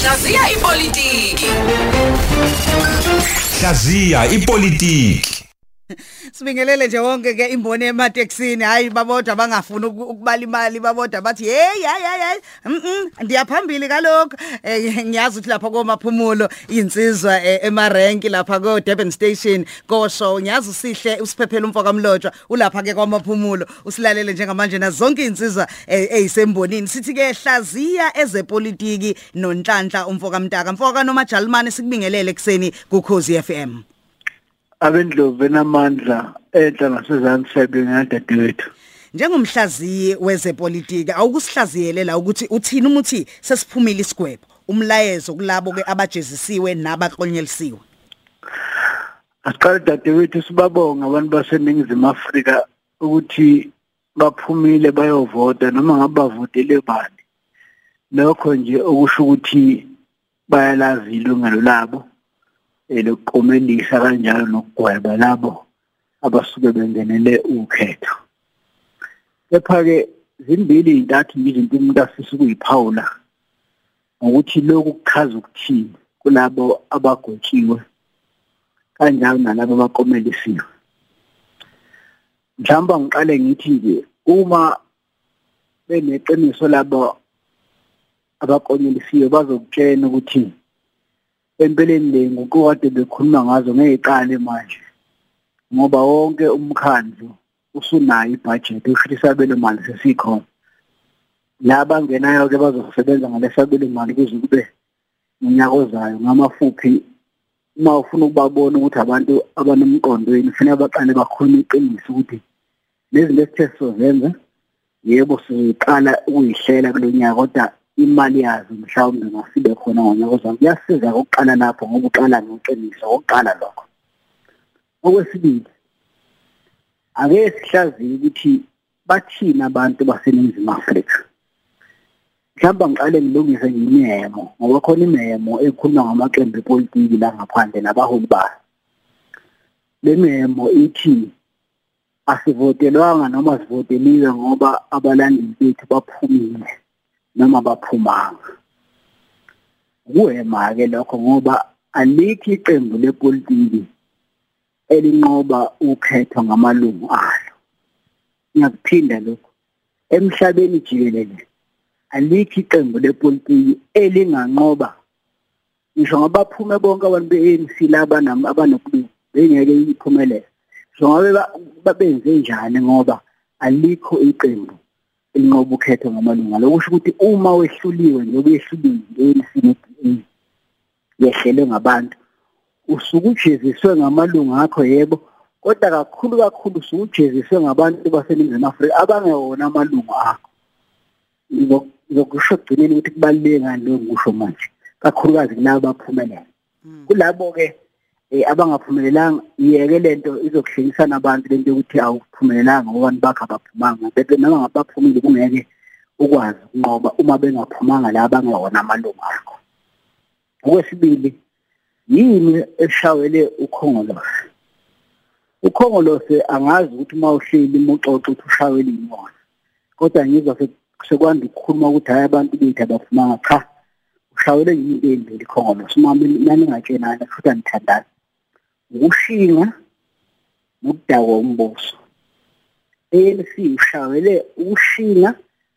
Hlaziya ipolitiki. Hlaziya ipolitiki. Sibingelele nje wonke ke imboni emateksini hayi babodwa bangafuni uku- ukubala imali babodwa bathi hey hayi hayi mhm ndiyaphambili kaloko Eh, ngiyazi ukuthi lapha komaphumulo insizwa eh, emarenki lapha ko Durban Station go show ngiyazi usihle usiphephela umfoka mlotshwa ulapha ke kwamaphumulo usilalele njengamanje na zonke insizwa eh, eyisembonini. Sithi ke hlaziya ezepolitiki nonhlanhla umfoka mtaka mfoka noma Jalimane sikubingelele ekseni kuKhosi FM abendlovu benamandla enhla ngasezantsi siyabingelela dadewethu Njengomhlaziyi wezepolitiki awukusihlaziyelela ukuthi uthini uma uthi sesiphumile isigwebo umlayezo kulabo ke abajezisiwe nabaklonyelisiwe asiqale dadewethu sibabonga abantu baseningizimu afrika ukuthi baphumile bayovota noma ngabe bavotele bani. Lokho nje okusho ukuthi bayalazi ilungelo labo. Elokuqomelisa kanjalo nokugweba labo abasuke bengenele ukhetho. Kepha-ke zimbili iy'ntathu nje izinto umuntu afisa ukuyiphawula ngokuthi lokhu kuchaza ukuthini kulabo abagwetshiwe kanjalo nalabo abakomelisiwe. Mhlawumbe ngiqale ngithi nje uma beneqiniso labo abakonelisiwe bazokutshena ukuthi empeleni le ngokukade bekhuluma ngazo ngeyiqale manje ngoba wonke umkhandlu usunayo ibudget usho isabelo mali sesikhona. Laba ngenayo ke bazosebenza ngalesabelo mali kuze kube unyaka ozayo ngamafuphi uma ufuna ukubabona ukuthi abantu abanomqondweni kufanele baqale bakhulume iqiniso ukuthi lezi zinto esithe sizozenza yebo sizoqala ukuyihlela kulo nyaka kodwa imali yazo mhlawumbe ngasibe khona ngonyaka ozayo kuyasiza ukuqala lapho ngoba uqala ngeqiniso okuqala lokho. Okwesibili ake sihlaziye ukuthi bathina abantu baseningizimu Afrika. Mhlawumbe ngiqale ngilungise imemo ngoba khona imemo ekhuluma ngamaqembu epolitiki la ngaphandle nabaholi bayo. Le memo ithi asivotelwanga noma sivoteliwe ngoba abalandeli bethu baphumile. Noma baphumanga kuhema ke lokho ngoba alikho iqembu lepolitiki elinqoba ukhethwa ngamalungu alo. Ngiyakuphinda lokho. Emhlabeni jikelele alikho iqembu lepolitiki elinganqoba ngisho ngabaphume bonke abantu be-ANC laba abanobulungu bengeke iphumelele. So ngabe babenze njani ngoba alikho iqembu elinqoba ukhetho ngamalunga lokusho ukuthi uma wehluliwe njengoba yehluliwe i-ANC ne-DA yehlelwe ngabantu usuke ujeziswe ngamalunga akho yebo? Kodwa kakhulu kakhulu usuke ujeziswe ngabantu baseningizimu afrika abangewona amalungu akho. Ngizokusho ekugcineni ukuthi kubaluleke ngani lokho ngisho manje? Kakhulukazi kulabo baphumelela kulabo-ke um abangaphumelelanga yeke lento izokuhlekisana abantu lento yokuthi awuphumelelanga ngobani bakho abaphumanga. Bebe noma ngabe baphumile kungeke ukwazi ukunqoba uma bengaphumanga la bangewona amalungu akho. Okwesibili yini eshawele ukhongolose? Ukhongolose angazi ukuthi uma uhleli muxoxa ukuthi ushawele inyoni kodwa ngizwa sekwanda ukukhuluma ukuthi hayi abantu bethu abaphumanga cha ushawele yinto embili ikhongolose uma naningatshenana futhi anithandani ukushinga nokudakwa umbuso ANC ushawele ukushinga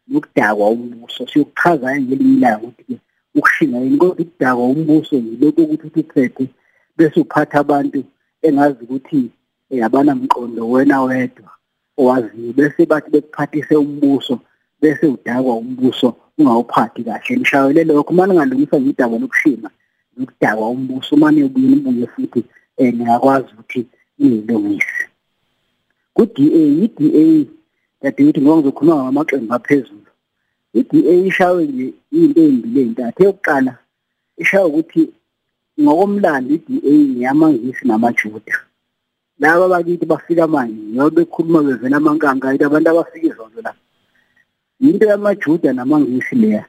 nokudakwa umbuso siyokuchaza ngelinye ilanga ukuthi ukushinga yini kodwa ukudakwa umbuso yilokho ukuthi uthethe bese uphatha abantu engazi ukuthi abanamqondo wena wedwa owaziyo. Bese bathi bekuphathise umbuso bese udakwa umbuso ungawuphathi kahle. Nishawele lokho uma ningalungisa ngidaba lokushinga nokudakwa umbuso uma niyobuye nibuye futhi um ningakwazi ukuthi niyilungise ku-DA i-DA dadewethu ngoba ngizokhuluma ngamaqembu aphezulu i-DA ishawe nje into ey'mbili ey'ntathu eyokuqala ishawe ukuthi ngokomlando i-DA ngiyamangisi namajuda. Laba bakithi bafika manje ngoba bekhuluma bevela amankanga yithi abantu abafika izonto la into yamajuda namangisi leya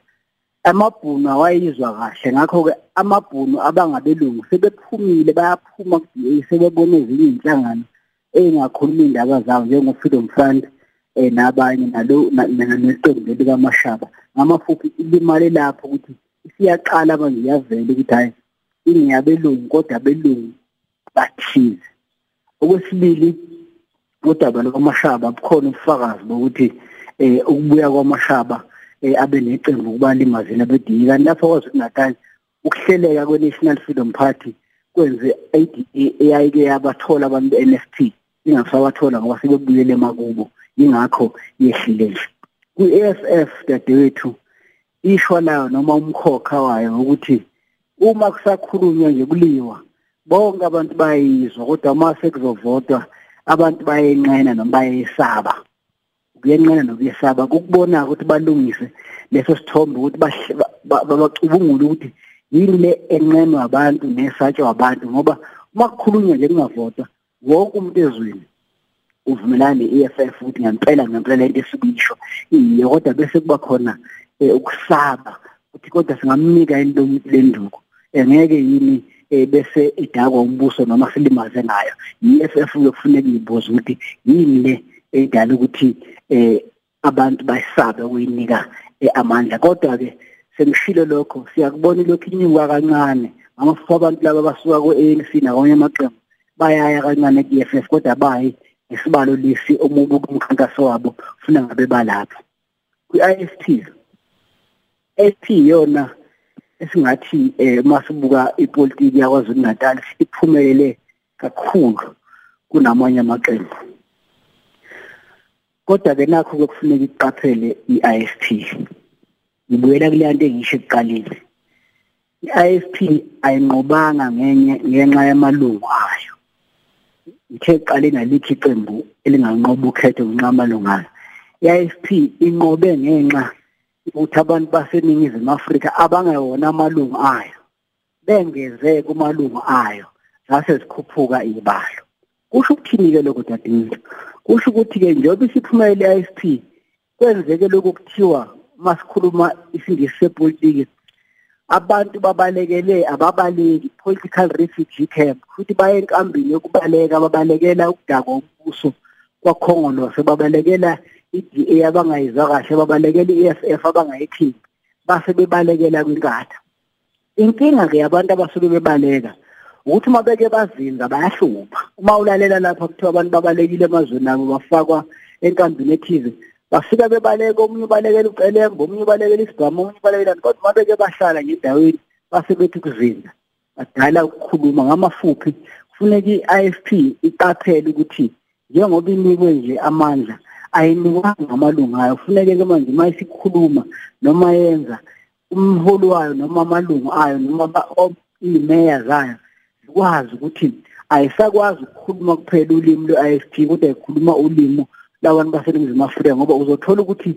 amabhunu awayizwa kahle ngakho-ke amabhunu abangabelungu sebephumile bayaphuma ku-DA sebebona ezinye iy'nhlangano ey'ngakhuluma iy'ndaba zabo njengo-freedom fund um nabanye nalo neqembu leli kamashaba. Ngamafuphi limale lapho ukuthi siyaqala manje ngiyavela ukuthi hayi ingiyabelungu kodwa abelungu bathize. Okwesibili kodaba lwamashaba bukhona ubufakazi bokuthi eh ukubuya kwamashaba eh abe neqembu kubalimazela bediki kanti lapho kwaZulu Natal ukuhleleka kwe-National Freedom Party kwenze ADA eyayike yabathola abantu be-NFP ingasabathola ngoba sebebuyele emakubo. Ingakho yehlile. Nje kwi-AFF dadewethu ishwa layo noma umkhokha wayo ukuthi uma kusakhulunywa nje kuliwa bonke abantu bayizwa kodwa uma sekuzovotwa abantu bayenqena noma bayesaba kuyenqena nokuyesaba kukubona ukuthi balungise leso sithombe ukuthi bacubungule ukuthi yini le enqenwa abantu nesatshwa abantu ngoba uma kukhulunywa nje kungavotwa wonke umuntu ezweni uvumelana ne-EFF ukuthi ngempela ngempela lento esibisho iye kodwa bese kuba khona ukusaba ukuthi kodwa singamnika into lenduku. Engeke yini bese idakwa umbuso noma silimaze ngayo. i-EFF yokufuneka ibuza ukuthi yini le edala ukuthi eh abantu bayisabe ukuyinika amandla. Kodwa ke sengishilo lokho siyakubona lokhu inyuka kancane. Ngamafuku abantu laba basuka ku-ANC nakwanye amaqembu bayaya kancane ku-EFF kodwa bayi nesibalo lesi omubi kumkhankaso wabo funa ngabe balapha. kwi-IFT SP yona esingathi eh masibuka ipolitiki yakwaZulu Natal iphumelele kakhulu kunamanye amaqembu. Kodwa ke nakho kufuneka iqaphele i-IFP ngibuyela kule nto engisho ekuqaleni. i-IFP ayinqobanga ngenye ngenxa yamalungu ayo. Ngithe eqaleni alikho iqembu elinganqoba ukhetho ngenxa yamalungu ayo. i-IFP inqobe ngenxa ukuthi abantu baseningizimu Afrika abangewona amalungu ayo bengeze kumalungu ayo zase zikhuphuka ibalo. Kusho ukuthini ke lokho dadewethu? Kusho ukuthi ke njengoba isiphumelele i-IFP kwenzeke lokho kuthiwa masikhuluma isingisi sepolitiki abantu babalekele ababaleki political refugee camp futhi baye enkambini yokubaleka babalekela ukudakwa umbuso kwakhongolose babalekela i-DA abangayizwa kahle babalekela i-EFF abangayikhiphi base bebalekela kwinkatha inkinga ke yabantu abasuke bebaleka ukuthi uma beke bazinza bayahlupha. Uma ulalela lapha kuthiwa abantu babalekile emazweni abo bafakwa enkambini ethize bafika bebaleka omunye ubalekela ucelembe omunye ubalekela isigama omunye ubalekela kodwa uma beke bahlala ngendaweni base bethi kuzinza badala ukukhuluma ngamafuphi kufuneka i-IFP iqaphele ukuthi njengoba inikwe nje amandla ayinikwanga amalungu ayo. Kufuneke ke manje uma isikhuluma noma yenza umholi wayo noma amalungu ayo noma imeya zayo zikwazi ukuthi ayisakwazi ukukhuluma kuphela ulimi lwe-IFP kodwa ikhuluma ulimi labantu baseningizimu Afrika ngoba uzothola ukuthi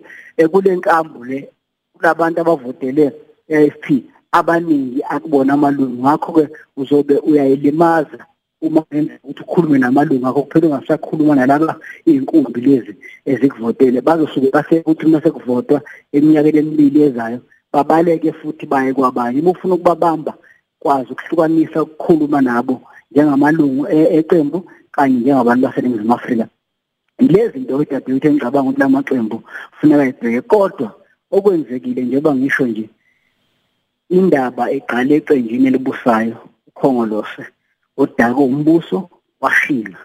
kule nkambu le kulabantu abavotele i-IFP abaningi akubona amalungu. Ngakho ke uzobe uyayilimaza uma ngenza ukuthi ukhulume namalungu. Akho kuphela ungasakhuluma nalaba iy'nkumbi lezi ezikuvotele. Bazosuke base ukuthi uma sekuvotwa eminyakeni emibili ezayo babaleke futhi baye kwabanye. Uma ufuna ukubabamba kwazi ukuhlukanisa ukukhuluma nabo. Njengamalungu eqembu kanye njengabantu baseningizimu Afrika. Lezi zinto dadewethu engicabanga ukuthi lamaqembu kufuneka ibheke kodwa okwenzekile njengoba ngisho nje indaba eqale eqenjini elibusayo ukhongolose odaka umbuso washila.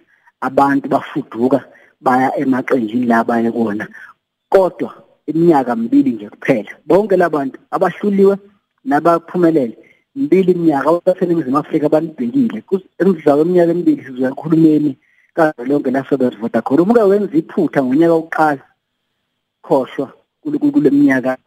Abantu bafuduka baya emaqenjini la baye kona kodwa iminyaka mibili nje kuphela bonke labantu abahluliwe nabaphumelele mbili iminyaka abaseningizimu Afrika banibhekile emidlawo eminyaka emibili sizoya ekhulumeni kaze lonke lasobezivota khona. Umuke wenza iphutha ngonyaka wokuqala khohlwa kule minyaka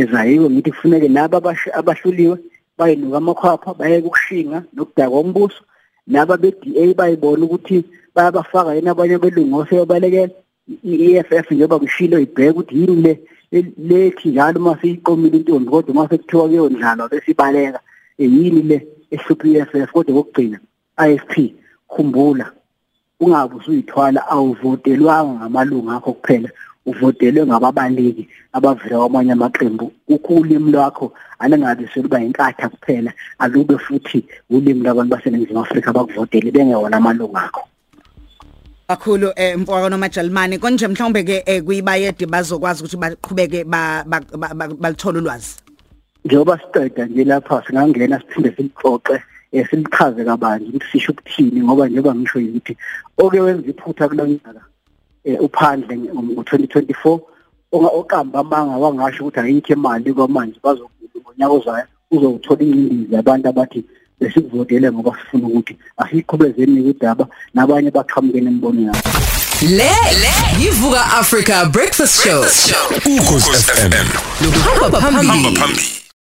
ezayo ngithi kufuneke laba abahluliwe bayinuka amakhwapha bayeke ukushinga nokudakwa umbuso laba be-DA bayibona ukuthi bayabafaka yena abanye belungu oseyobalekela i-EFF njengoba kushilo ibheke ukuthi yini le lethi njalo uma siyiqomile intombi kodwa uma sekuthiwa kuyondlalwa besibaleka yini le ehlupha i-EFF kodwa kokugcina IFP khumbula ungabe usuyithwala awuvotelwanga ngamalungu akho kuphela uvotelwe ngababaleki abavela kwamanye amaqembu. Ukulimi lwakho alingabe seluba inkatha kuphela alube futhi ulimi labantu baseningizimu Afrika abakuvotele bengewona amalungu akho. Kakhulu eh mfowabo nomajalimane konje mhlawumbe ke kuyibayede bazokwazi ukuthi baqhubeke balithola ulwazi. Njengoba siqeda nje lapha singangena siphinde silixoxe eh, silichaze kabanzi ukuthi sisho ukuthini ngoba njengoba ngisho ukuthi oke wenza iphutha kulonyaka eh, uphandle ngo-2024 oqamba amanga wangasho ukuthi ayikho imali kwamanje bazongonyaka ozayo uzowuthola ingcindezi abantu abathi besikuvotele ngoba sifuna ukuthi asiyiqhubezeni udaba nabanye baqhamukene embono yabo Le yivuka Africa Breakfast Show. ukhosi FM Hamba phambili. phambili